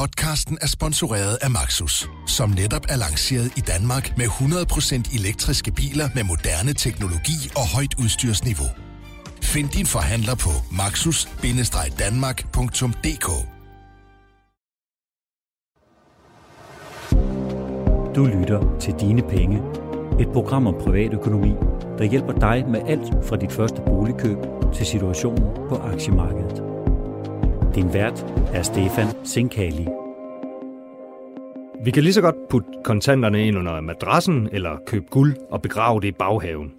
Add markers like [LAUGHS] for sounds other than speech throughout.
Podcasten er sponsoreret af Maxus, som netop er lanceret i Danmark med 100% elektriske biler med moderne teknologi og højt udstyrsniveau. Find din forhandler på maxus-danmark.dk Du lytter til Dine Penge, et program om privatøkonomi, der hjælper dig med alt fra dit første boligkøb til situationen på aktiemarkedet. Din vært er Stefan Sinkali. Vi kan lige så godt putte kontanterne ind under madrassen eller købe guld og begrave det i baghaven.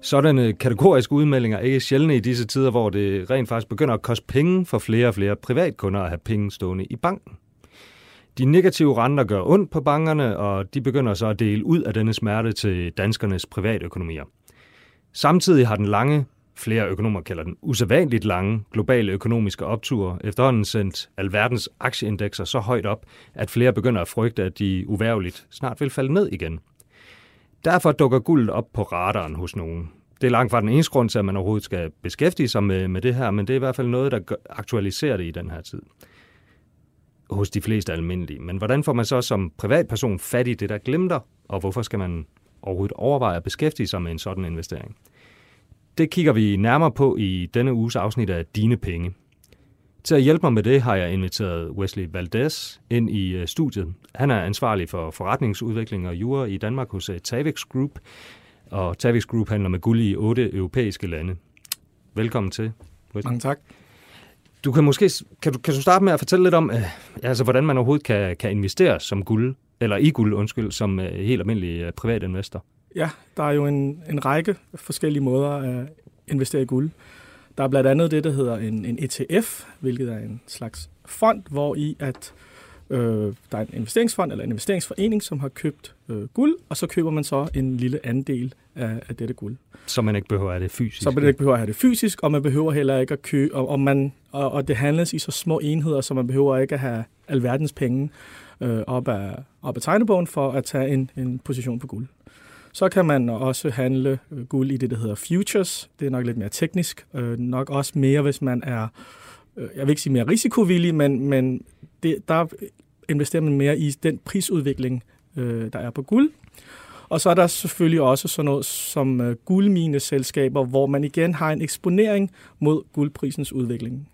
Sådanne kategoriske udmeldinger er ikke sjældne i disse tider, hvor det rent faktisk begynder at koste penge for flere og flere privatkunder at have penge stående i banken. De negative renter gør ondt på bankerne, og de begynder så at dele ud af denne smerte til danskernes private økonomier. Samtidig har den lange, flere økonomer kalder den usædvanligt lange, globale økonomiske optur efterhånden sendt alverdens aktieindekser så højt op, at flere begynder at frygte, at de uværligt snart vil falde ned igen. Derfor dukker guldet op på radaren hos nogen. Det er langt fra den eneste grund til, at man overhovedet skal beskæftige sig med, med det her, men det er i hvert fald noget, der aktualiserer det i den her tid hos de fleste almindelige. Men hvordan får man så som privatperson fat i det, der glemter, og hvorfor skal man overhovedet overveje at beskæftige sig med en sådan investering? Det kigger vi nærmere på i denne uges afsnit af Dine Penge. Til at hjælpe mig med det har jeg inviteret Wesley Valdez ind i øh, studiet. Han er ansvarlig for forretningsudvikling og jura i Danmark hos øh, Tavix Group, og Tavix Group handler med guld i otte europæiske lande. Velkommen til. Wesley. Mange tak. Du kan måske kan du, kan du starte med at fortælle lidt om, øh, altså, hvordan man overhovedet kan, kan investere som guld, eller i guld, undskyld, som øh, helt almindelig øh, privatinvestor? Ja, der er jo en, en række forskellige måder at investere i guld. Der er blandt andet det, der hedder en, en ETF, hvilket er en slags fond, hvor i at øh, der er en investeringsfond eller en investeringsforening, som har købt øh, guld, og så køber man så en lille andel af, af dette guld. Så man ikke behøver at have det fysisk? Så man ikke behøver at have det fysisk, og man behøver heller ikke at købe, og, og, man, og, og det handles i så små enheder, så man behøver ikke at have alverdens penge øh, op, af, op af tegnebogen for at tage en, en position på guld. Så kan man også handle øh, guld i det, der hedder futures. Det er nok lidt mere teknisk. Øh, nok også mere, hvis man er, øh, jeg vil ikke sige mere risikovillig, men, men det, der investerer man mere i den prisudvikling, øh, der er på guld. Og så er der selvfølgelig også sådan noget som øh, guldmineselskaber, hvor man igen har en eksponering mod guldprisens udvikling.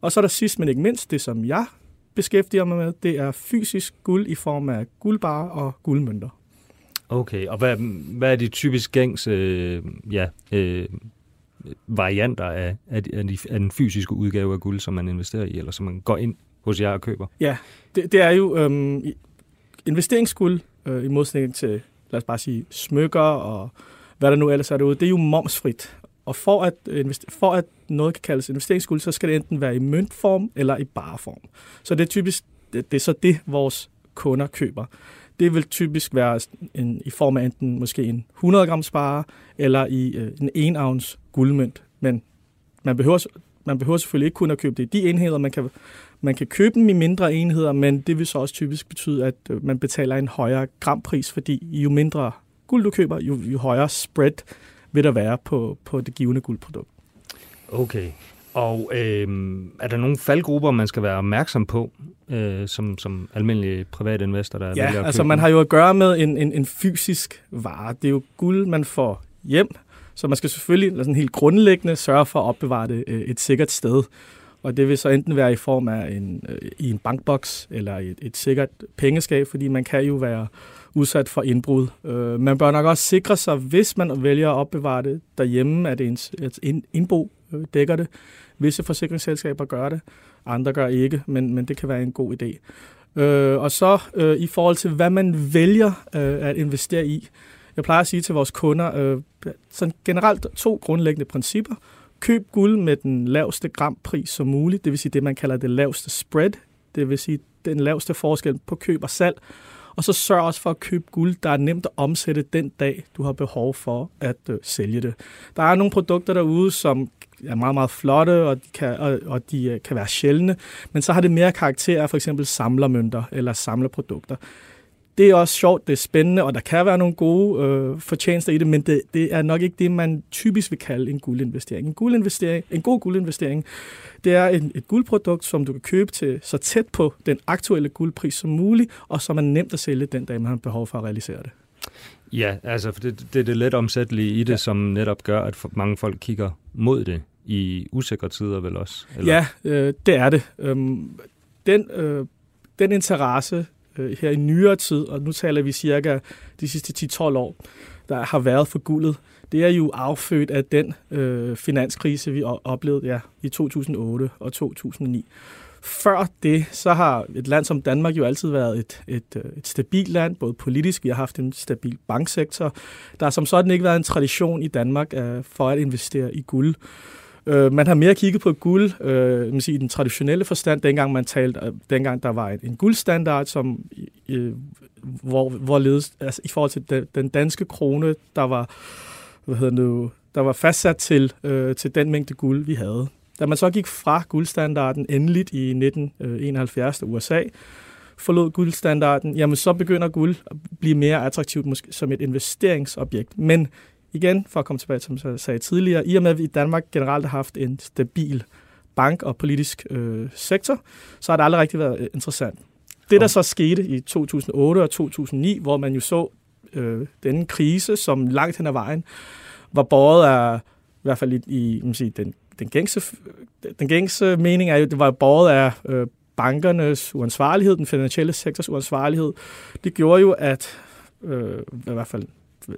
Og så er der sidst, men ikke mindst, det som jeg beskæftiger mig med, det er fysisk guld i form af guldbarer og guldmønter. Okay, og hvad, hvad er de typisk gængs øh, ja, øh, varianter af, af, af, de, af den fysiske udgave af guld, som man investerer i, eller som man går ind hos jer og køber? Ja, det, det er jo øhm, investeringsguld øh, i modsætning til, lad os bare sige, smykker og hvad der nu ellers er derude. Det er jo momsfrit. Og for at, for at noget kan kaldes investeringsguld, så skal det enten være i møntform eller i bareform. Så det er typisk det, det er så det, vores kunder køber. Det vil typisk være en, i form af enten måske en 100 gram spare eller i øh, en 1 ounce guldmønt. Men man behøver, man behøver selvfølgelig ikke kun at købe det i de enheder. Man kan, man kan købe dem i mindre enheder, men det vil så også typisk betyde, at øh, man betaler en højere grampris, fordi jo mindre guld du køber, jo, jo højere spread vil der være på, på det givende guldprodukt. Okay. Og øh, er der nogle faldgrupper, man skal være opmærksom på, øh, som, som almindelig privat investor, der ja, vælger at altså man har jo at gøre med en, en, en fysisk vare. Det er jo guld, man får hjem, så man skal selvfølgelig sådan helt grundlæggende sørge for at opbevare det øh, et sikkert sted. Og det vil så enten være i form af en, øh, i en bankboks eller et, et sikkert pengeskab, fordi man kan jo være udsat for indbrud. Øh, man bør nok også sikre sig, hvis man vælger at opbevare det derhjemme, at ens et indbo Øh, dækker det. Visse forsikringsselskaber gør det, andre gør ikke, men, men det kan være en god idé. Øh, og så øh, i forhold til, hvad man vælger øh, at investere i. Jeg plejer at sige til vores kunder, øh, sådan generelt to grundlæggende principper. Køb guld med den laveste grampris som muligt, det vil sige det, man kalder det laveste spread, det vil sige den laveste forskel på køb og salg. Og så sørg også for at købe guld, der er nemt at omsætte den dag, du har behov for at øh, sælge det. Der er nogle produkter derude, som er meget, meget flotte, og de, kan, og, og de øh, kan være sjældne, men så har det mere karakter af for eksempel samlermønter eller samlerprodukter det er også sjovt, det er spændende, og der kan være nogle gode øh, fortjenester i det, men det, det er nok ikke det, man typisk vil kalde en guldinvestering. En, guldinvestering, en god guldinvestering, det er et, et guldprodukt, som du kan købe til så tæt på den aktuelle guldpris som muligt, og som er nemt at sælge den dag, man har behov for at realisere det. Ja, altså for det, det er det let omsættelige i det, ja. som netop gør, at mange folk kigger mod det i usikre tider vel også? Eller? Ja, øh, det er det. Øhm, den, øh, den interesse øh, her i nyere tid, og nu taler vi cirka de sidste 10-12 år, der har været for guldet, det er jo affødt af den øh, finanskrise, vi oplevede ja, i 2008 og 2009. Før det, så har et land som Danmark jo altid været et, et, øh, et stabilt land, både politisk, vi har haft en stabil banksektor. Der har som sådan ikke været en tradition i Danmark øh, for at investere i guld. Øh, man har mere kigget på guld øh, man siger, i den traditionelle forstand, dengang man talte, øh, dengang der var en, en guldstandard, som øh, hvor, hvorledes, altså, i forhold til den, den danske krone, der var, hvad hedder det nu, der var fastsat til, øh, til den mængde guld, vi havde. Da man så gik fra guldstandarden endeligt i 1971, i USA forlod guldstandarden, jamen så begynder guld at blive mere attraktivt måske som et investeringsobjekt. Men igen, for at komme tilbage til, som jeg sagde tidligere, i og med at vi i Danmark generelt har haft en stabil bank- og politisk øh, sektor, så har det aldrig rigtig været øh, interessant. Det, der så skete i 2008 og 2009, hvor man jo så øh, denne krise, som langt hen ad vejen var båret af, i hvert fald i, i man sige, den den gængse, den gængse mening er jo, det var båret af øh, bankernes uansvarlighed, den finansielle sektors uansvarlighed. Det gjorde jo, at øh, i hvert fald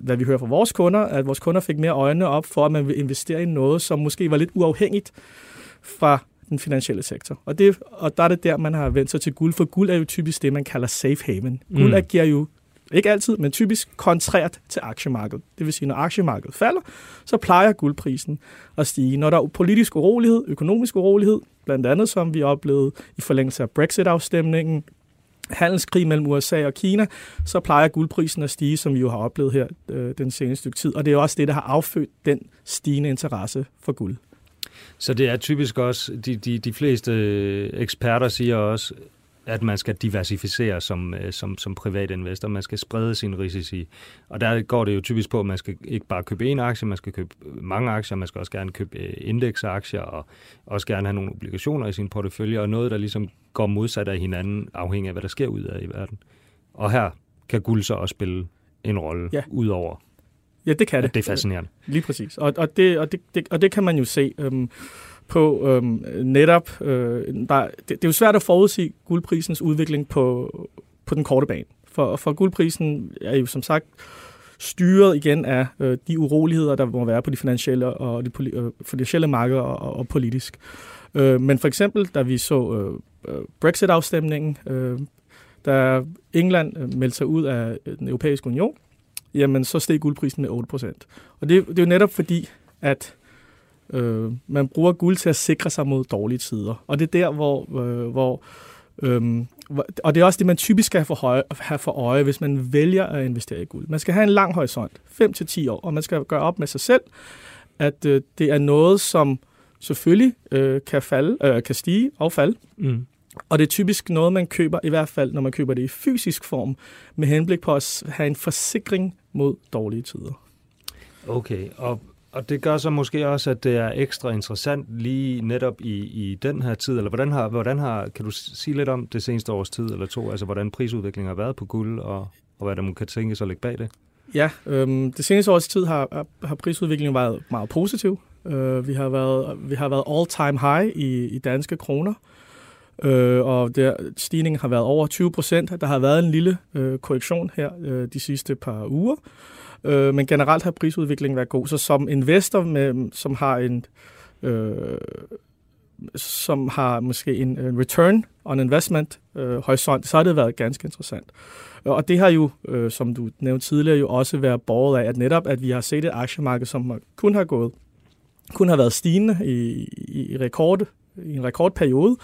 hvad vi hører fra vores kunder, at vores kunder fik mere øjnene op for, at man vil investere i noget, som måske var lidt uafhængigt fra den finansielle sektor. Og, det, og der er det der, man har vendt sig til guld, for guld er jo typisk det, man kalder safe haven. Guld mm. giver jo ikke altid, men typisk kontrært til aktiemarkedet. Det vil sige, når aktiemarkedet falder, så plejer guldprisen at stige. Når der er politisk urolighed, økonomisk urolighed, blandt andet som vi oplevede i forlængelse af Brexit-afstemningen, handelskrig mellem USA og Kina, så plejer guldprisen at stige, som vi jo har oplevet her øh, den seneste stykke tid. Og det er også det, der har affødt den stigende interesse for guld. Så det er typisk også, de, de, de fleste øh, eksperter siger også, at man skal diversificere som, øh, som, som privat investor. Man skal sprede sin risici. Og der går det jo typisk på, at man skal ikke bare købe én aktie, man skal købe mange aktier, man skal også gerne købe øh, indeksaktier, og også gerne have nogle obligationer i sin portefølje, og noget, der ligesom går modsat af hinanden, afhængig af, hvad der sker ud af i verden. Og her kan guld så også spille en rolle, ja. udover Ja, det kan det. det er fascinerende. Lige præcis. Og, og, det, og, det, det, og det kan man jo se. Øhm, på øhm, netop, øh, der, det, det er jo svært at forudsige guldprisens udvikling på, på den korte bane. For, for guldprisen er jo som sagt styret igen af øh, de uroligheder, der må være på de finansielle og de øh, finansielle markeder og, og politisk. Øh, men for eksempel, da vi så øh, øh Brexit-afstemningen, øh, da England øh, meldte sig ud af øh, den europæiske union, jamen så steg guldprisen med 8%. Og det, det er jo netop fordi, at Øh, man bruger guld til at sikre sig mod dårlige tider. Og det er der, hvor... Øh, hvor Øhm, og det er også det, man typisk skal have for, høje, have for øje, hvis man vælger at investere i guld. Man skal have en lang horisont, 5-10 år, og man skal gøre op med sig selv, at øh, det er noget, som selvfølgelig øh, kan, falde, øh, kan stige og falde. Mm. Og det er typisk noget, man køber, i hvert fald når man køber det i fysisk form, med henblik på at have en forsikring mod dårlige tider. Okay, og og det gør så måske også, at det er ekstra interessant lige netop i, i den her tid, eller hvordan har, hvordan har, kan du sige lidt om det seneste års tid eller to, altså hvordan prisudviklingen har været på guld, og, og hvad der man kan tænke sig at lægge bag det? Ja, øhm, det seneste års tid har, har prisudviklingen været meget positiv. Øh, vi, har været, vi har været all-time high i, i danske kroner, øh, og der, stigningen har været over 20 procent. Der har været en lille øh, korrektion her øh, de sidste par uger, Øh, men generelt har prisudviklingen været god. Så som investor, med, som har en øh, som har måske en, en return on investment øh, horisont, så har det været ganske interessant. Øh, og det har jo, øh, som du nævnte tidligere, jo også været borget af, at netop, at vi har set et aktiemarked, som kun har gået, kun har været stigende i, i, i, rekord, i en rekordperiode,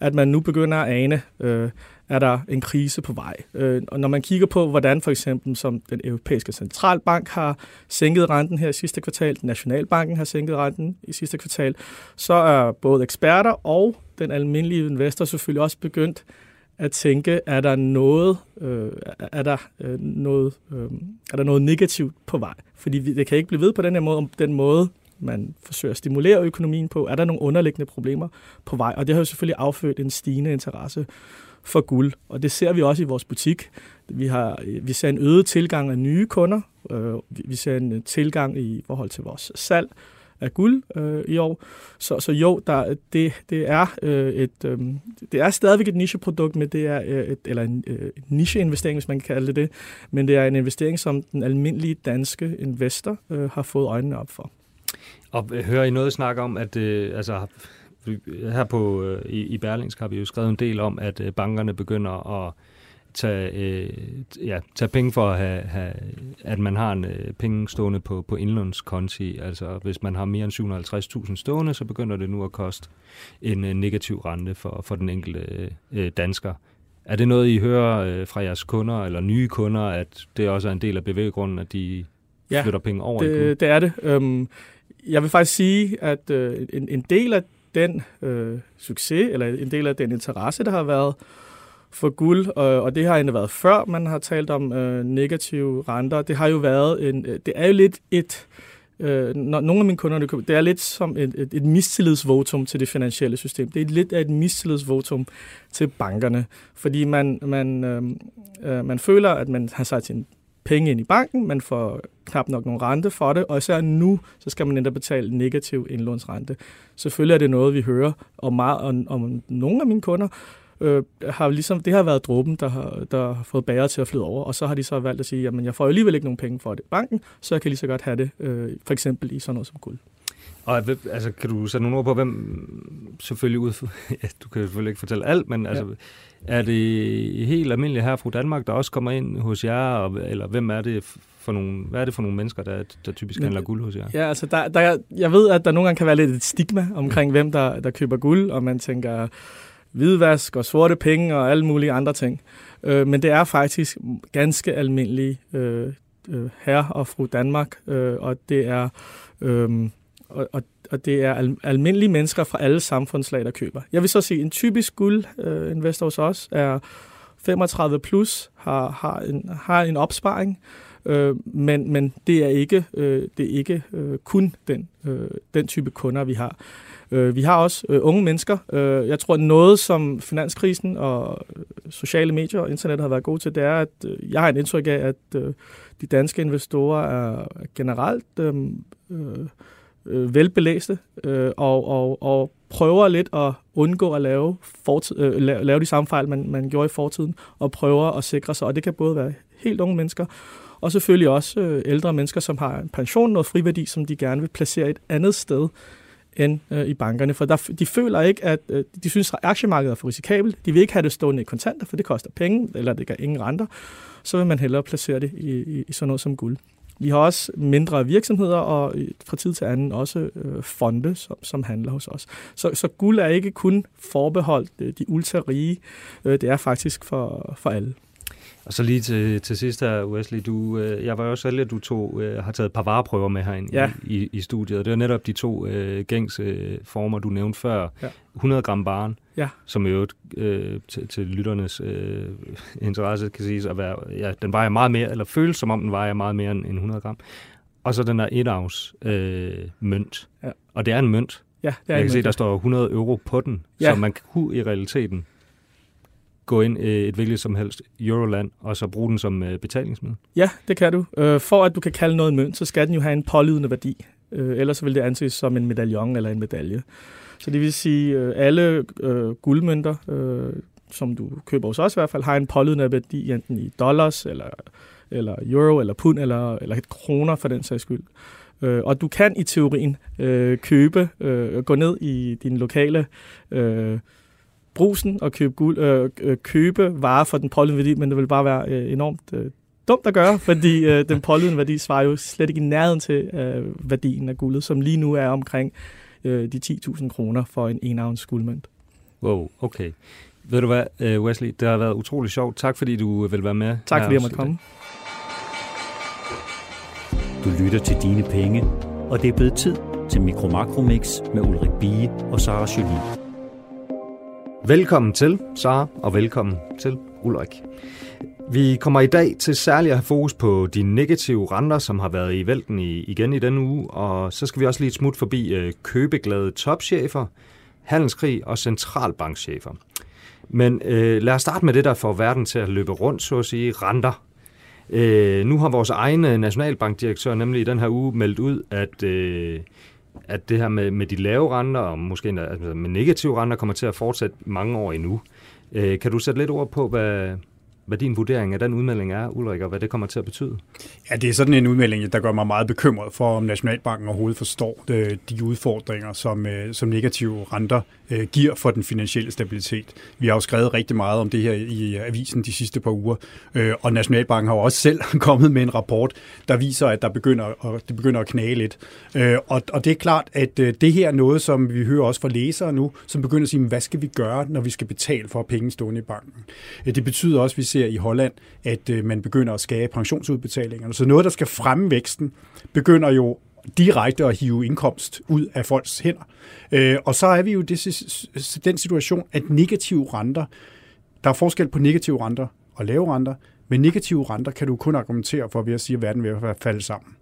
at man nu begynder at ane, øh, er der en krise på vej. Øh, og når man kigger på, hvordan for eksempel som den europæiske centralbank har sænket renten her i sidste kvartal, Nationalbanken har sænket renten i sidste kvartal, så er både eksperter og den almindelige investor selvfølgelig også begyndt at tænke, er der noget, øh, er der, øh, noget, øh, er der noget negativt på vej? Fordi vi, det kan ikke blive ved på den her måde, om den måde, man forsøger at stimulere økonomien på, er der nogle underliggende problemer på vej? Og det har jo selvfølgelig affødt en stigende interesse for guld, og det ser vi også i vores butik. Vi, har, vi ser en øget tilgang af nye kunder, øh, vi ser en tilgang i forhold til vores salg, af guld øh, i år. Så, så jo, der, det, det, er, øh, et, øh, det er stadigvæk et nicheprodukt, men det er øh, et, eller en øh, nicheinvestering, hvis man kan kalde det det. Men det er en investering, som den almindelige danske investor øh, har fået øjnene op for. Og øh, hører I noget snak om, at øh, altså, her på, øh, i, i Berlingsk har vi jo skrevet en del om, at øh, bankerne begynder at tage, øh, ja, tage penge for at have, have at man har en øh, penge stående på, på indlånskonti. Altså hvis man har mere end 750.000 stående, så begynder det nu at koste en øh, negativ rente for, for den enkelte øh, dansker. Er det noget, I hører øh, fra jeres kunder eller nye kunder, at det også er en del af bevæggrunden, at de ja, flytter penge over det, i det er det. Um, jeg vil faktisk sige, at øh, en, en del af den øh, succes, eller en del af den interesse, der har været for guld, og, og det har egentlig været før, man har talt om øh, negative renter. Det har jo været en, øh, det er jo lidt et, øh, når nogle af mine kunder, det er lidt som et, et, et mistillidsvotum til det finansielle system. Det er lidt af et mistillidsvotum til bankerne, fordi man, man, øh, øh, man føler, at man har sat sin penge ind i banken, man får knap nok nogen rente for det, og især nu, så skal man endda betale negativ indlånsrente. Selvfølgelig er det noget, vi hører om, meget, om, om nogle af mine kunder, øh, har ligesom, det har været dråben, der har, der har fået bager til at flyde over, og så har de så valgt at sige, jamen jeg får alligevel ikke nogen penge for det i banken, så jeg kan lige så godt have det, øh, for eksempel i sådan noget som guld. Og altså, kan du sætte nogle ord på, hvem selvfølgelig ud... [LAUGHS] Ja, du kan selvfølgelig ikke fortælle alt, men altså, ja. er det helt almindeligt her fra Danmark, der også kommer ind hos jer, og, eller hvem er det for nogle, hvad er det for nogle mennesker, der, der typisk handler guld hos jer? Ja, altså, der, der, jeg ved, at der nogle gange kan være lidt et stigma omkring, hvem der, der køber guld, og man tænker, hvidvask og sorte penge og alle mulige andre ting. Øh, men det er faktisk ganske almindelige øh, øh, herre og fru Danmark, øh, og det er øh, og, og, og det er al, almindelige mennesker fra alle samfundslag, der køber. Jeg vil så sige, en typisk guldinvestor øh, hos os er 35 plus, har, har, en, har en opsparing, øh, men, men det er ikke, øh, det er ikke øh, kun den, øh, den type kunder, vi har. Øh, vi har også øh, unge mennesker. Øh, jeg tror, noget som finanskrisen og øh, sociale medier og internet har været gode til, det er, at øh, jeg har en indtryk af, at øh, de danske investorer er generelt øh, øh, Øh, velbelæste øh, og, og, og prøver lidt at undgå at lave, fortid, øh, lave, lave de samme fejl, man, man gjorde i fortiden, og prøver at sikre sig. Og det kan både være helt unge mennesker, og selvfølgelig også øh, ældre mennesker, som har en pension, noget friværdi, som de gerne vil placere et andet sted end øh, i bankerne, for der, de føler ikke, at øh, de synes, at aktiemarkedet er for risikabelt. De vil ikke have det stående i kontanter, for det koster penge, eller det gør ingen renter. Så vil man hellere placere det i, i, i sådan noget som guld. Vi har også mindre virksomheder, og øh, fra tid til anden også øh, fonde, som, som handler hos os. Så, så guld er ikke kun forbeholdt øh, de ultra-rige, øh, det er faktisk for, for alle. Og så lige til, til sidst her, Wesley, du, øh, jeg var jo også heldig, at du to, øh, har taget et par vareprøver med herinde ja. i, i, i studiet. Det er netop de to øh, gængse øh, former, du nævnte før. Ja. 100 gram barn, ja. som jo øh, til, til lytternes øh, interesse kan siges at være, ja, den vejer meget mere, eller føles som om den vejer meget mere end 100 gram. Og så den der etavs øh, mønt. Ja. Og det er en mønt. Ja, det er jeg kan mønt, se, der står 100 euro på den, ja. så man kunne i realiteten gå ind øh, et hvilket som helst Euroland, og så bruge den som øh, betalingsmiddel? Ja, det kan du. Øh, for at du kan kalde noget en mønt, så skal den jo have en pålydende værdi. Ellers vil det anses som en medaljon eller en medalje. Så det vil sige, at alle guldmønter, som du køber hos os i hvert fald, har en pålydende værdi enten i dollars, eller, eller euro, eller pund, eller, eller kroner for den sags skyld. Øh, og du kan i teorien øh, købe, øh, gå ned i din lokale øh, brusen og købe, guld, øh, øh, købe varer for den pålydende værdi, men det vil bare være øh, enormt øh, dumt at gøre, fordi øh, den pålydende værdi svarer jo slet ikke i nærheden til øh, værdien af guldet, som lige nu er omkring øh, de 10.000 kroner for en enavns guldmønt. Wow, okay. Ved du hvad, øh, Wesley, det har været utrolig sjovt. Tak fordi du vil være med. Tak fordi jeg måtte komme. Du lytter til Dine Penge, og det er blevet tid til Mikro Makro Mix med Ulrik Bie og Sara Jolie. Velkommen til, Sara, og velkommen til Ulrik. Vi kommer i dag til særligt at have fokus på de negative renter, som har været i vælten i, igen i denne uge, og så skal vi også lige et smut forbi øh, købeglade topchefer, handelskrig og centralbankchefer. Men øh, lad os starte med det, der får verden til at løbe rundt, så at sige, renter. Øh, nu har vores egen nationalbankdirektør nemlig i den her uge meldt ud, at, øh, at det her med, med de lave renter, og måske altså med negative renter, kommer til at fortsætte mange år endnu. Øh, kan du sætte lidt ord på, hvad, hvad din vurdering af den udmelding er, Ulrik, og hvad det kommer til at betyde? Ja, det er sådan en udmelding, der gør mig meget bekymret for, om Nationalbanken overhovedet forstår øh, de udfordringer, som, øh, som negative renter øh, giver for den finansielle stabilitet. Vi har jo skrevet rigtig meget om det her i avisen de sidste par uger, øh, og Nationalbanken har jo også selv [LAUGHS] kommet med en rapport, der viser, at der begynder at, det begynder at knage lidt. Øh, og, og det er klart, at øh, det her er noget, som vi hører også fra læsere nu, som begynder at sige, hvad skal vi gøre, når vi skal betale for penge stående i banken? Det betyder også, at vi ser i Holland, at man begynder at skære pensionsudbetalingerne. Så noget, der skal fremme væksten, begynder jo direkte at hive indkomst ud af folks hænder. Øh, og så er vi jo i den situation, at negative renter, der er forskel på negative renter og lave renter, men negative renter kan du kun argumentere for ved at sige, at verden er falde sammen.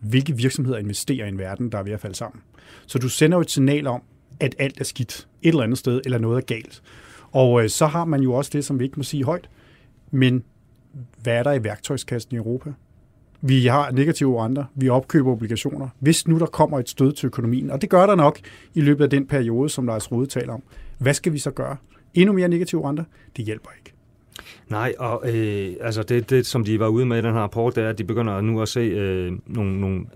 Hvilke virksomheder investerer i en verden, der er ved at falde sammen? Så du sender jo et signal om, at alt er skidt et eller andet sted, eller noget er galt. Og øh, så har man jo også det, som vi ikke må sige højt, men hvad er der i værktøjskassen i Europa? Vi har negative renter, vi opkøber obligationer. Hvis nu der kommer et stød til økonomien, og det gør der nok i løbet af den periode, som Lars Rode taler om, hvad skal vi så gøre? Endnu mere negative renter? Det hjælper ikke. Nej, og øh, altså det, det, som de var ude med i den her rapport, det er, at de begynder nu at se øh, nogle, nogle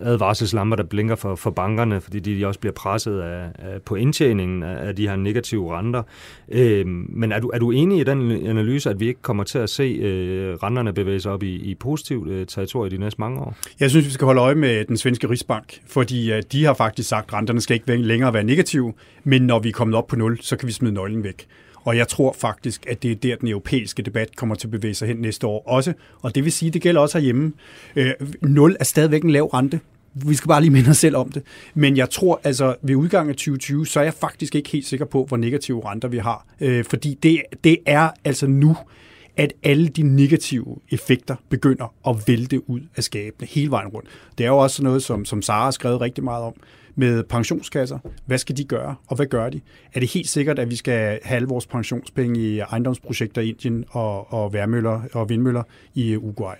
advarselslamper, der blinker for, for bankerne, fordi de også bliver presset af, af, på indtjeningen af, af de her negative renter. Øh, men er du, er du enig i den analyse, at vi ikke kommer til at se øh, renterne bevæge sig op i, i positivt øh, territorium de næste mange år? Jeg synes, vi skal holde øje med den svenske Rigsbank, fordi øh, de har faktisk sagt, at renterne skal ikke længere være negative, men når vi er kommet op på nul, så kan vi smide nøglen væk. Og jeg tror faktisk, at det er der, den europæiske debat kommer til at bevæge sig hen næste år også. Og det vil sige, det gælder også herhjemme. Øh, 0 er stadigvæk en lav rente. Vi skal bare lige minde os selv om det. Men jeg tror, altså ved udgangen af 2020, så er jeg faktisk ikke helt sikker på, hvor negative renter vi har. Øh, fordi det, det er altså nu, at alle de negative effekter begynder at vælte ud af skabene hele vejen rundt. Det er jo også noget, som, som Sara har skrevet rigtig meget om med pensionskasser. Hvad skal de gøre, og hvad gør de? Er det helt sikkert, at vi skal have alle vores pensionspenge i ejendomsprojekter i Indien og, og værmøller og vindmøller i Uruguay?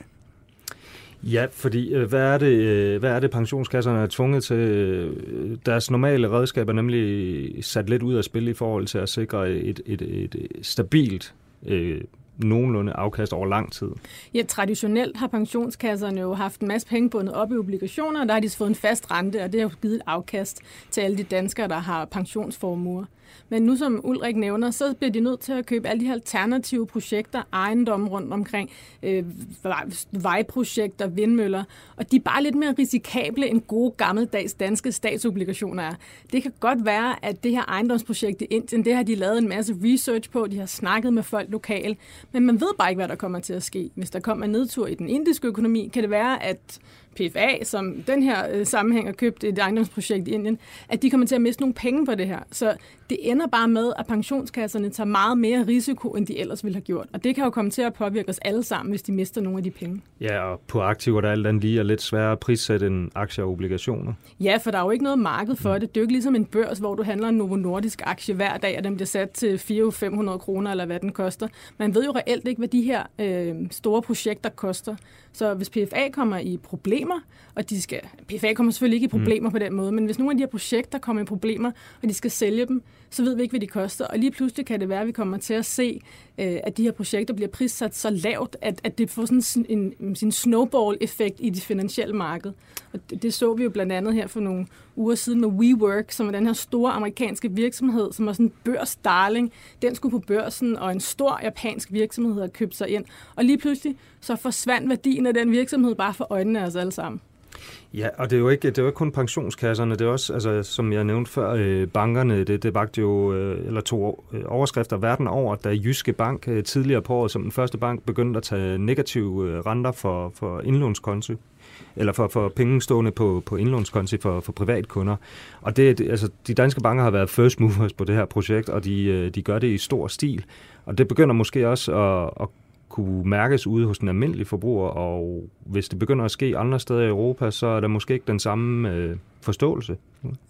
Ja, fordi øh, hvad er det, øh, hvad er det pensionskasserne er tvunget til? Øh, deres normale redskaber er nemlig sat lidt ud af spil i forhold til at sikre et, et, et stabilt øh, nogenlunde afkast over lang tid. Ja, traditionelt har pensionskasserne jo haft en masse penge bundet op i obligationer, og der har de fået en fast rente, og det har jo givet et afkast til alle de danskere, der har pensionsformuer. Men nu som Ulrik nævner, så bliver de nødt til at købe alle de her alternative projekter, ejendomme rundt omkring, øh, vejprojekter, vindmøller, og de er bare lidt mere risikable end gode gammeldags danske statsobligationer er. Det kan godt være, at det her ejendomsprojekt i Indien, det har de lavet en masse research på, de har snakket med folk lokalt, men man ved bare ikke, hvad der kommer til at ske. Hvis der kommer en nedtur i den indiske økonomi, kan det være, at PFA, som den her øh, sammenhæng har købt et ejendomsprojekt i Indien, at de kommer til at miste nogle penge på det her. Så det ender bare med, at pensionskasserne tager meget mere risiko, end de ellers ville have gjort. Og det kan jo komme til at påvirke os alle sammen, hvis de mister nogle af de penge. Ja, og på aktiver, der er alt andet lige er lidt sværere at prissætte end aktier og obligationer. Ja, for der er jo ikke noget marked for det. Det er jo ikke ligesom en børs, hvor du handler en Novo Nordisk aktie hver dag, og den bliver sat til 400-500 kroner, eller hvad den koster. Man ved jo reelt ikke, hvad de her øh, store projekter koster. Så hvis PFA kommer i problemer, og de skal... PFA kommer selvfølgelig ikke i problemer mm. på den måde, men hvis nogle af de her projekter kommer i problemer, og de skal sælge dem, så ved vi ikke, hvad de koster. Og lige pludselig kan det være, at vi kommer til at se, øh, at de her projekter bliver prissat så lavt, at, at det får sådan en, en, en snowball-effekt i det finansielle marked. Og det, det så vi jo blandt andet her for nogle uger siden med WeWork, som er den her store amerikanske virksomhed, som er sådan en børsdarling. Den skulle på børsen, og en stor japansk virksomhed havde købt sig ind. Og lige pludselig så forsvandt værdien af den virksomhed bare for øjnene af os alle sammen. Ja, og det er jo ikke, det er jo ikke kun pensionskasserne, det er også, altså, som jeg nævnte før, øh, bankerne, det, det bagte jo, øh, eller to øh, overskrifter verden over, da Jyske Bank øh, tidligere på året som den første bank begyndte at tage negative øh, renter for, for indlånskonti eller for, for penge stående på, på indlånskonti for, for privatkunder. Og det, det, altså, de danske banker har været first movers på det her projekt, og de, øh, de gør det i stor stil. Og det begynder måske også at, at kunne mærkes ude hos den almindelige forbruger, og hvis det begynder at ske andre steder i Europa, så er der måske ikke den samme øh, forståelse.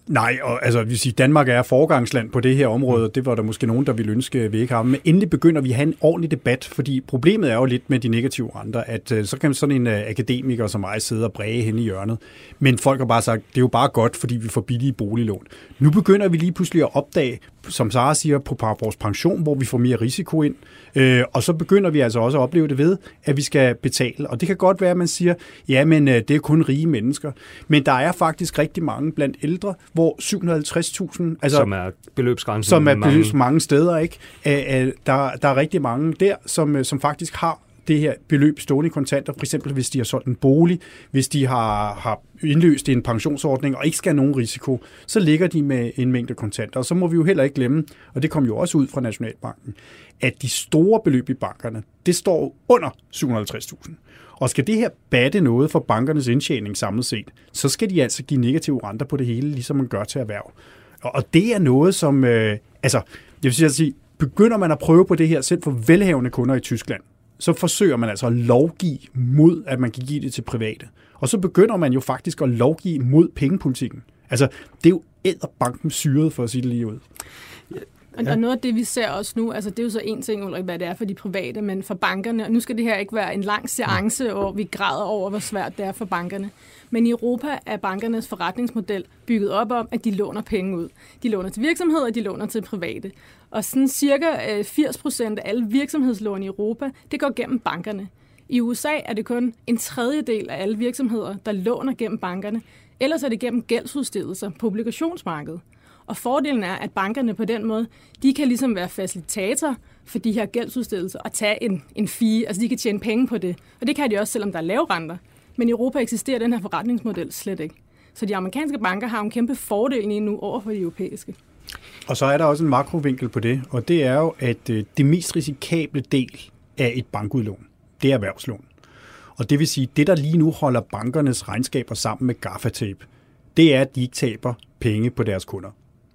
Nej, og altså, vi siger, Danmark er forgangsland på det her område, det var der måske nogen, der ville ønske, at vi ikke har. Men endelig begynder vi at have en ordentlig debat, fordi problemet er jo lidt med de negative renter, at uh, så kan sådan en uh, akademiker som mig sidde og bræge hen i hjørnet. Men folk har bare sagt, det er jo bare godt, fordi vi får billige boliglån. Nu begynder vi lige pludselig at opdage, som Sara siger, på vores pension, hvor vi får mere risiko ind. Uh, og så begynder vi altså også at opleve det ved, at vi skal betale. Og det kan godt være, at man siger, ja, men uh, det er kun rige mennesker. Men der er faktisk rigtig mange blandt ældre, hvor 750.000... Altså, som er beløbsgrænsen. Som er beløbs mange, mange steder, ikke? Der, der er rigtig mange der, som, som faktisk har det her beløb stående i kontanter, for eksempel hvis de har solgt en bolig, hvis de har, har indløst en pensionsordning og ikke skal have nogen risiko, så ligger de med en mængde kontanter. Og så må vi jo heller ikke glemme, og det kom jo også ud fra Nationalbanken, at de store beløb i bankerne, det står under 750.000. Og skal det her batte noget for bankernes indtjening samlet set, så skal de altså give negative renter på det hele, ligesom man gør til erhverv. Og det er noget, som... Øh, altså, jeg vil sige, begynder man at prøve på det her selv for velhavende kunder i Tyskland, så forsøger man altså at lovgive mod, at man kan give det til private. Og så begynder man jo faktisk at lovgive mod pengepolitikken. Altså, det er jo æderbanken syret, for at sige det lige ud. Ja. Og noget af det, vi ser også nu, altså det er jo så en ting, Ulrik, hvad det er for de private, men for bankerne, og nu skal det her ikke være en lang seance, hvor vi græder over, hvor svært det er for bankerne. Men i Europa er bankernes forretningsmodel bygget op om, at de låner penge ud. De låner til virksomheder, og de låner til private. Og sådan cirka 80 øh, procent af alle virksomhedslån i Europa, det går gennem bankerne. I USA er det kun en tredjedel af alle virksomheder, der låner gennem bankerne. Ellers er det gennem gældsudstedelser på obligationsmarkedet. Og fordelen er, at bankerne på den måde, de kan ligesom være facilitator for de her gældsudstedelser og tage en, en fee, altså de kan tjene penge på det. Og det kan de også, selvom der er lave renter. Men i Europa eksisterer den her forretningsmodel slet ikke. Så de amerikanske banker har en kæmpe fordel lige nu over for de europæiske. Og så er der også en makrovinkel på det, og det er jo, at øh, det mest risikable del af et bankudlån, det er erhvervslån. Og det vil sige, det der lige nu holder bankernes regnskaber sammen med gaffatape, det er, at de ikke taber penge på deres kunder.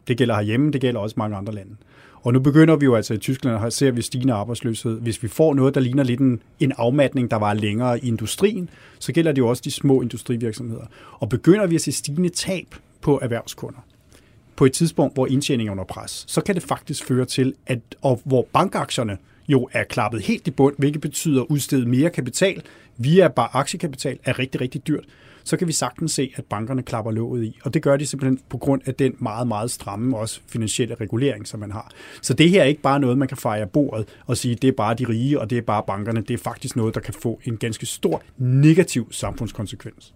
Det gælder herhjemme, det gælder også mange andre lande. Og nu begynder vi jo altså i Tyskland, her ser vi stigende arbejdsløshed. Hvis vi får noget, der ligner lidt en, en afmatning, der var længere i industrien, så gælder det jo også de små industrivirksomheder. Og begynder vi at se stigende tab på erhvervskunder, på et tidspunkt, hvor indtjeningen er under pres, så kan det faktisk føre til, at og hvor bankaktierne jo er klappet helt i bund, hvilket betyder at udstede mere kapital via bare aktiekapital, er rigtig, rigtig dyrt så kan vi sagtens se, at bankerne klapper låget i. Og det gør de simpelthen på grund af den meget, meget stramme også finansielle regulering, som man har. Så det her er ikke bare noget, man kan fejre bordet og sige, det er bare de rige, og det er bare bankerne. Det er faktisk noget, der kan få en ganske stor negativ samfundskonsekvens.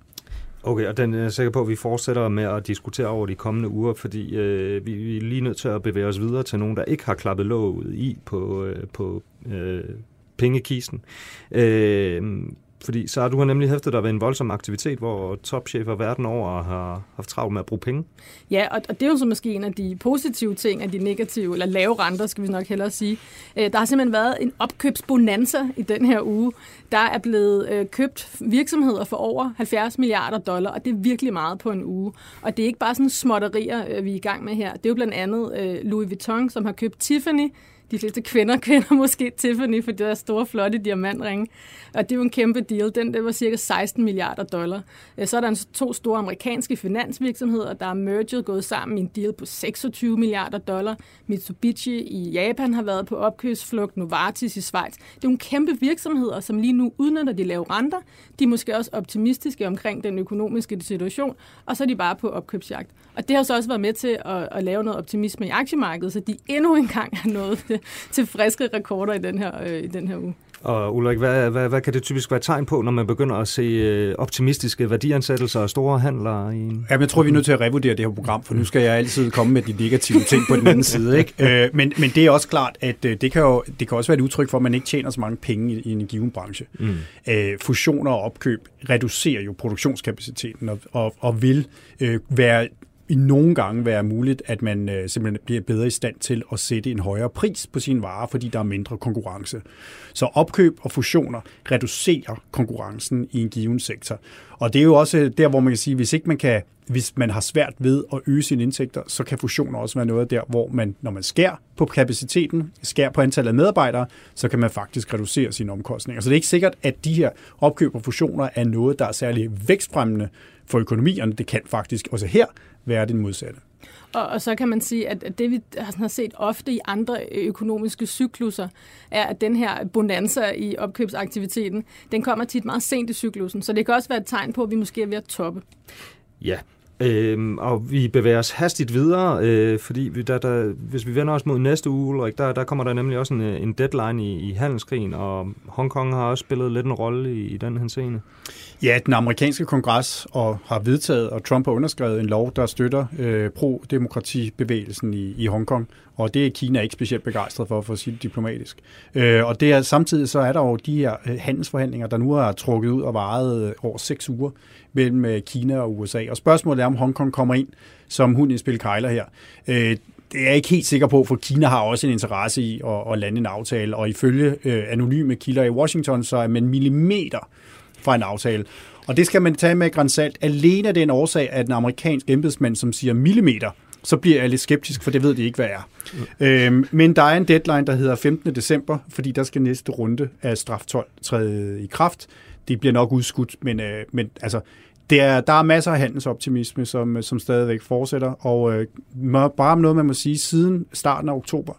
Okay, og den er jeg sikker på, at vi fortsætter med at diskutere over de kommende uger, fordi øh, vi, vi er lige nødt til at bevæge os videre til nogen, der ikke har klappet låget i på, øh, på øh, pengekisten. Øh, fordi så har du har nemlig hæftet dig ved en voldsom aktivitet, hvor topchefer verden over har haft travlt med at bruge penge. Ja, og, og det er jo så måske en af de positive ting, af de negative, eller lave renter, skal vi nok hellere sige. Øh, der har simpelthen været en opkøbsbonanza i den her uge. Der er blevet øh, købt virksomheder for over 70 milliarder dollar, og det er virkelig meget på en uge. Og det er ikke bare sådan småtterier, øh, vi er i gang med her. Det er jo blandt andet øh, Louis Vuitton, som har købt Tiffany, de fleste kvinder [LAUGHS] kender måske Tiffany for deres store, flotte diamantringe. Og det er jo en kæmpe deal. Den der var cirka 16 milliarder dollar. Øh, så er der to store amerikanske finansvirksomheder, der er merged gået sammen i en deal på 26 milliarder dollar. Mitsubishi i Japan har været på opkøbsflugt, Novartis i Schweiz. Det er en kæmpe virksomheder, som lige nu udnytter de lave renter. De er måske også optimistiske omkring den økonomiske situation, og så er de bare på opkøbsjagt. Og det har så også været med til at, at lave noget optimisme i aktiemarkedet, så de endnu engang har nået [LAUGHS] til friske rekorder i den her, øh, i den her uge. Og Ulrik, hvad, hvad, hvad kan det typisk være tegn på, når man begynder at se øh, optimistiske værdiansættelser og store handler? I en... Jamen, jeg tror, vi er nødt til at revurdere det her program, for nu skal jeg altid komme med de negative ting på den anden [LAUGHS] side. Ikke? Øh, men, men det er også klart, at øh, det kan jo det kan også være et udtryk for, at man ikke tjener så mange penge i, i en given branche. Mm. Fusioner og opkøb reducerer jo produktionskapaciteten og, og, og vil øh, være i nogle gange være muligt, at man øh, simpelthen bliver bedre i stand til at sætte en højere pris på sine varer, fordi der er mindre konkurrence. Så opkøb og fusioner reducerer konkurrencen i en given sektor. Og det er jo også der, hvor man kan sige, hvis ikke man kan hvis man har svært ved at øge sine indtægter, så kan fusioner også være noget der, hvor man, når man skærer på kapaciteten, skærer på antallet af medarbejdere, så kan man faktisk reducere sine omkostninger. Så det er ikke sikkert, at de her opkøb og fusioner er noget, der er særlig vækstfremmende for økonomierne. Det kan faktisk også her være det modsatte. Og, og så kan man sige, at det vi har set ofte i andre økonomiske cykluser, er, at den her bonanza i opkøbsaktiviteten, den kommer tit meget sent i cyklusen. Så det kan også være et tegn på, at vi måske er ved at toppe. Ja, Øhm, og vi bevæger os hastigt videre, øh, fordi vi, der, der, hvis vi vender os mod næste uge, Ulrik, der, der kommer der nemlig også en, øh, en deadline i, i handelskrigen, og Hongkong har også spillet lidt en rolle i, i den her scene. Ja, den amerikanske kongres og har vedtaget, og Trump har underskrevet en lov, der støtter øh, pro-demokratibevægelsen i, i Hongkong, og det er Kina ikke specielt begejstret for, for at sige det diplomatisk. Øh, og det er, samtidig så er der jo de her øh, handelsforhandlinger, der nu er trukket ud og varet øh, over seks uger mellem øh, Kina og USA. Og spørgsmålet er, om Hongkong kommer ind som hun i spil kejler her. Øh, det er jeg ikke helt sikker på, for Kina har også en interesse i at, at lande en aftale, og ifølge øh, anonyme kilder i Washington, så er man millimeter fra en aftale. Og det skal man tage med grænsalt. Alene af den årsag, at en amerikansk embedsmand, som siger millimeter, så bliver jeg lidt skeptisk, for det ved de ikke, hvad er. Mm. Øhm, men der er en deadline, der hedder 15. december, fordi der skal næste runde af straftol træde i kraft. Det bliver nok udskudt, men, øh, men altså, det er, der er masser af handelsoptimisme, som, øh, som stadigvæk fortsætter, og øh, bare noget, man må sige, siden starten af oktober,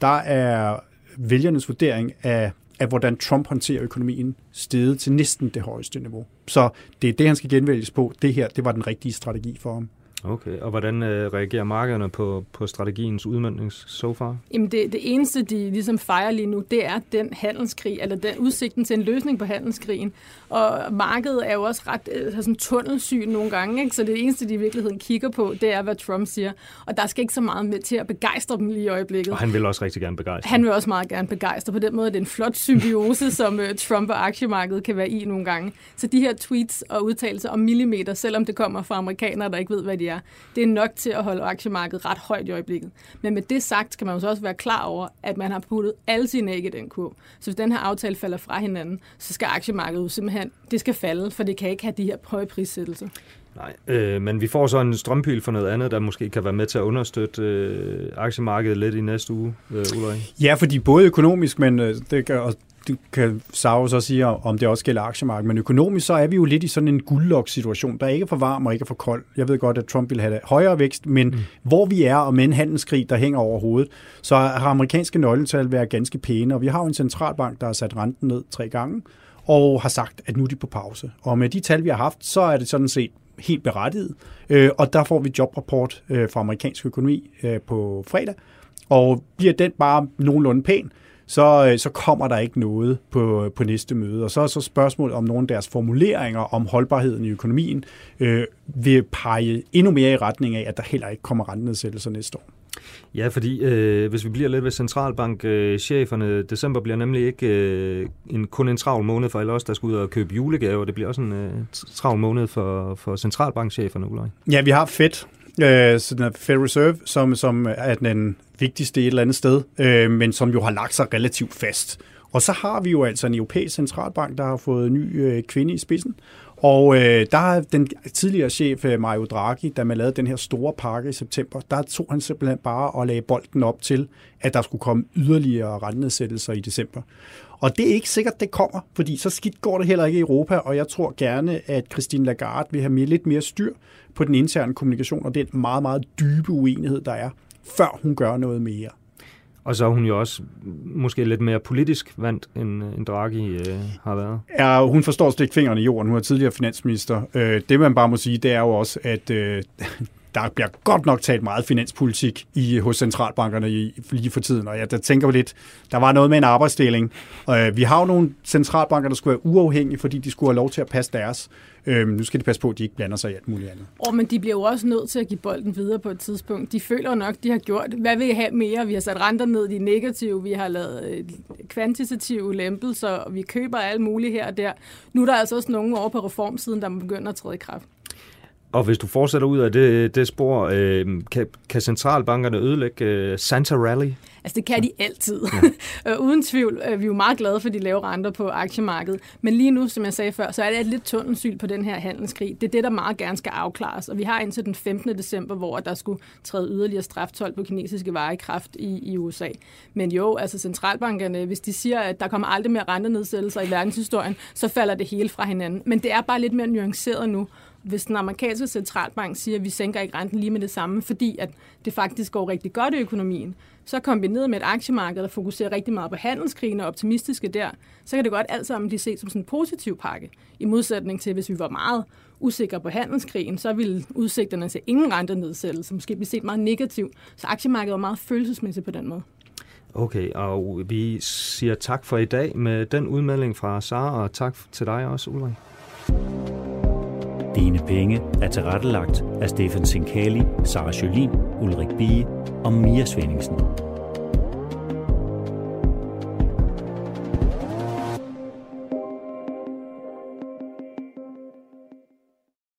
der er vælgernes vurdering af, af hvordan Trump håndterer økonomien, steget til næsten det højeste niveau. Så det er det, han skal genvælges på. Det her, det var den rigtige strategi for ham. Okay, og hvordan øh, reagerer markederne på, på strategiens udmyndning so far? Jamen det, det eneste, de ligesom fejrer lige nu, det er den handelskrig, eller den udsigten til en løsning på handelskrigen. Og markedet er jo også ret øh, sådan tunnelsyn nogle gange, ikke? så det eneste, de i virkeligheden kigger på, det er, hvad Trump siger. Og der skal ikke så meget med til at begejstre dem lige i øjeblikket. Og han vil også rigtig gerne begejstre. Han vil også meget gerne begejstre. På den måde det er en flot symbiose, [LAUGHS] som uh, Trump og aktiemarkedet kan være i nogle gange. Så de her tweets og udtalelser om millimeter, selvom det kommer fra amerikanere, der ikke ved, hvad de er, det er nok til at holde aktiemarkedet ret højt i øjeblikket. Men med det sagt, kan man jo så også være klar over, at man har puttet alle sine æg i den kurv. Så hvis den her aftale falder fra hinanden, så skal aktiemarkedet simpelthen, det skal falde, for det kan ikke have de her høje prissættelser. Nej, øh, men vi får så en strømpil for noget andet, der måske kan være med til at understøtte øh, aktiemarkedet lidt i næste uge, øh, Ulrik. Ja, fordi både økonomisk, men øh, det og du kan Saro så sige, om det også gælder aktiemarkedet, men økonomisk så er vi jo lidt i sådan en guldlok-situation, der er ikke for varm og ikke for kold. Jeg ved godt, at Trump vil have højere vækst, men mm. hvor vi er, og med en handelskrig, der hænger over hovedet, så har amerikanske nøgletal været ganske pæne, og vi har jo en centralbank, der har sat renten ned tre gange, og har sagt, at nu er de på pause. Og med de tal, vi har haft, så er det sådan set helt berettiget. Øh, og der får vi jobrapport øh, fra amerikansk økonomi øh, på fredag, og bliver den bare nogenlunde pæn, så, øh, så kommer der ikke noget på, på næste møde. Og så er så spørgsmålet om nogle af deres formuleringer om holdbarheden i økonomien øh, vil pege endnu mere i retning af, at der heller ikke kommer rentenedsættelser næste år. Ja, fordi øh, hvis vi bliver lidt ved centralbankcheferne, øh, december bliver nemlig ikke øh, en, kun en travl måned for alle os, der skal ud og købe julegaver. Det bliver også en øh, travl måned for, for centralbankcheferne, Ulrik. Ja, vi har Fed, øh, Fed Reserve, som, som er den vigtigste et eller andet sted, øh, men som jo har lagt sig relativt fast. Og så har vi jo altså en europæisk centralbank, der har fået en ny øh, kvinde i spidsen. Og øh, der er den tidligere chef, øh, Mario Draghi, da man lavede den her store pakke i september, der tog han simpelthen bare og lagde bolden op til, at der skulle komme yderligere rentenedsættelser i december. Og det er ikke sikkert, det kommer, fordi så skidt går det heller ikke i Europa, og jeg tror gerne, at Christine Lagarde vil have mere, lidt mere styr på den interne kommunikation og den meget, meget dybe uenighed, der er, før hun gør noget mere. Og så er hun jo også måske lidt mere politisk vandt, end, øh, end Draghi øh, har været. Ja, hun forstår stik fingrene i jorden. Hun er tidligere finansminister. Øh, det man bare må sige, det er jo også, at øh, der bliver godt nok talt meget finanspolitik i, øh, hos centralbankerne i, lige for tiden, og jeg der tænker lidt, der var noget med en arbejdsdeling. Øh, vi har jo nogle centralbanker, der skulle være uafhængige, fordi de skulle have lov til at passe deres. Øh, nu skal de passe på, at de ikke blander sig i alt muligt andet. Og men de bliver jo også nødt til at give bolden videre på et tidspunkt. De føler nok, de har gjort. Hvad vil I have mere? Vi har sat renter ned, de negative. Vi har lavet øh, kvantitative lempelser, og vi køber alt muligt her og der. Nu er der altså også nogen over på reformsiden, der må at træde i kraft. Og hvis du fortsætter ud af det, det spor, øh, kan, kan centralbankerne ødelægge øh, Santa Rally? Altså det kan de altid. Ja. [LAUGHS] Uden tvivl. Øh, vi er jo meget glade for de lave renter på aktiemarkedet. Men lige nu, som jeg sagde før, så er det et lidt tunnelsyn på den her handelskrig. Det er det, der meget gerne skal afklares. Og vi har indtil den 15. december, hvor der skulle træde yderligere straftol på kinesiske varer i kraft i, i USA. Men jo, altså centralbankerne, hvis de siger, at der kommer aldrig mere rentenedsættelser i verdenshistorien, så falder det hele fra hinanden. Men det er bare lidt mere nuanceret nu hvis den amerikanske centralbank siger, at vi sænker ikke renten lige med det samme, fordi at det faktisk går rigtig godt i økonomien, så kombineret med et aktiemarked, der fokuserer rigtig meget på handelskrigen og optimistiske der, så kan det godt alt sammen blive set som sådan en positiv pakke. I modsætning til, hvis vi var meget usikre på handelskrigen, så ville udsigterne til ingen rentenedsættelse måske blive set meget negativ. Så aktiemarkedet var meget følelsesmæssigt på den måde. Okay, og vi siger tak for i dag med den udmelding fra Sara, og tak til dig også, Ulrik. Dine penge er tilrettelagt af Stefan Sinkali, Sara Jolin, Ulrik Bie og Mia Svendingsen.